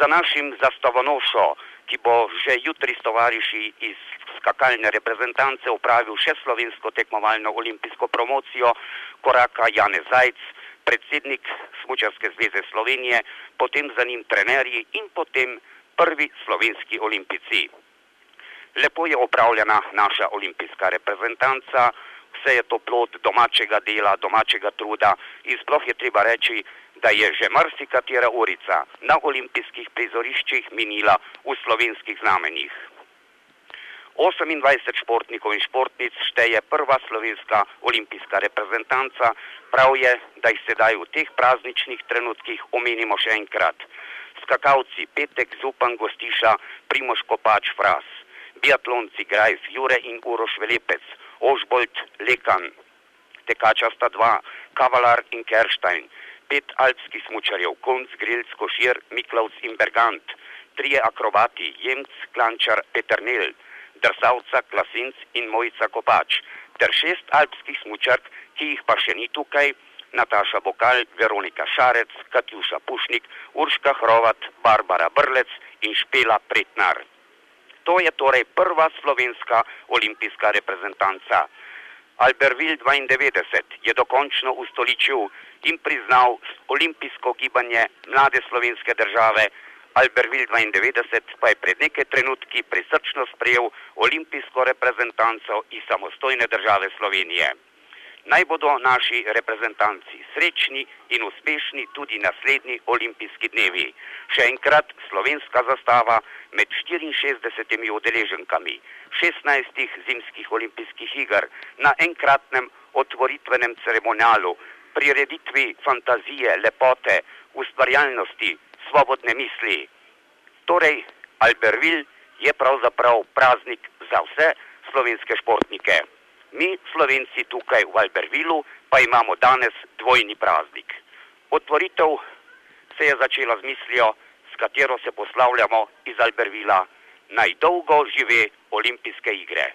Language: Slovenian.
za našim zastavonošo, ki bo že jutri s tovariši iz skakalne reprezentance upravil še slovensko tekmovalno olimpijsko promocijo, koraka Jane Zajc, predsednik Smučarske zveze Slovenije, potem za njim trenerji in potem prvi slovenski olimpici. Lepo je opravljena naša olimpijska reprezentanca, vse je to plod domačega dela, domačega truda in sploh je treba reči, da je že marsikatera urica na olimpijskih prizoriščih minila v slovenskih znamenjih. 28 športnikov in športnic šteje prva slovenska olimpijska reprezentanca, prav je, da jih sedaj v teh prazničnih trenutkih omenimo še enkrat. Skakalci Petek, Zupan, Gostiša, Primoš Kopač, Fras, biatlonci Grajf, Jure in Uroš Velepec, Ožbolt, Lekan, tekača sta dva, Kavalar in Kerštajn, pet alpskih smučarjev, Konc, Grilc, Košir, Miklavc in Bergant, trije akrobati, Jemc, Klančar, Peternel, Drsavca, Klasinc in Mojica Kopač, ter šest alpskih smučark, ki jih pa še ni tukaj, Nataša Bokal, Veronika Šarec, Katjuša Pušnik, Urška Hrovat, Barbara Brlec in Špela Pretnar. To je torej prva slovenska olimpijska reprezentanca. Albertville 92 je dokončno ustoličil in priznal olimpijsko gibanje mlade slovenske države. Albertville 92 pa je pred nekaj trenutki prisrčno sprejel olimpijsko reprezentanco iz samostojne države Slovenije. Naj bodo naši reprezentanci srečni in uspešni tudi naslednji olimpijski dnevi. Še enkrat slovenska zastava med 64 udeleženkami 16 zimskih olimpijskih iger na enkratnem otvoritvenem ceremonialu, prireditvi fantazije, lepote, ustvarjalnosti, svobodne misli. Torej, Albertville je pravzaprav praznik za vse slovenske športnike. Mi, Slovenci, tukaj v Albertvilu, pa imamo danes dvojni praznik. Otvoritev se je začela z mislijo, s katero se poslavljamo iz Albertvila, naj dolgo žive olimpijske igre.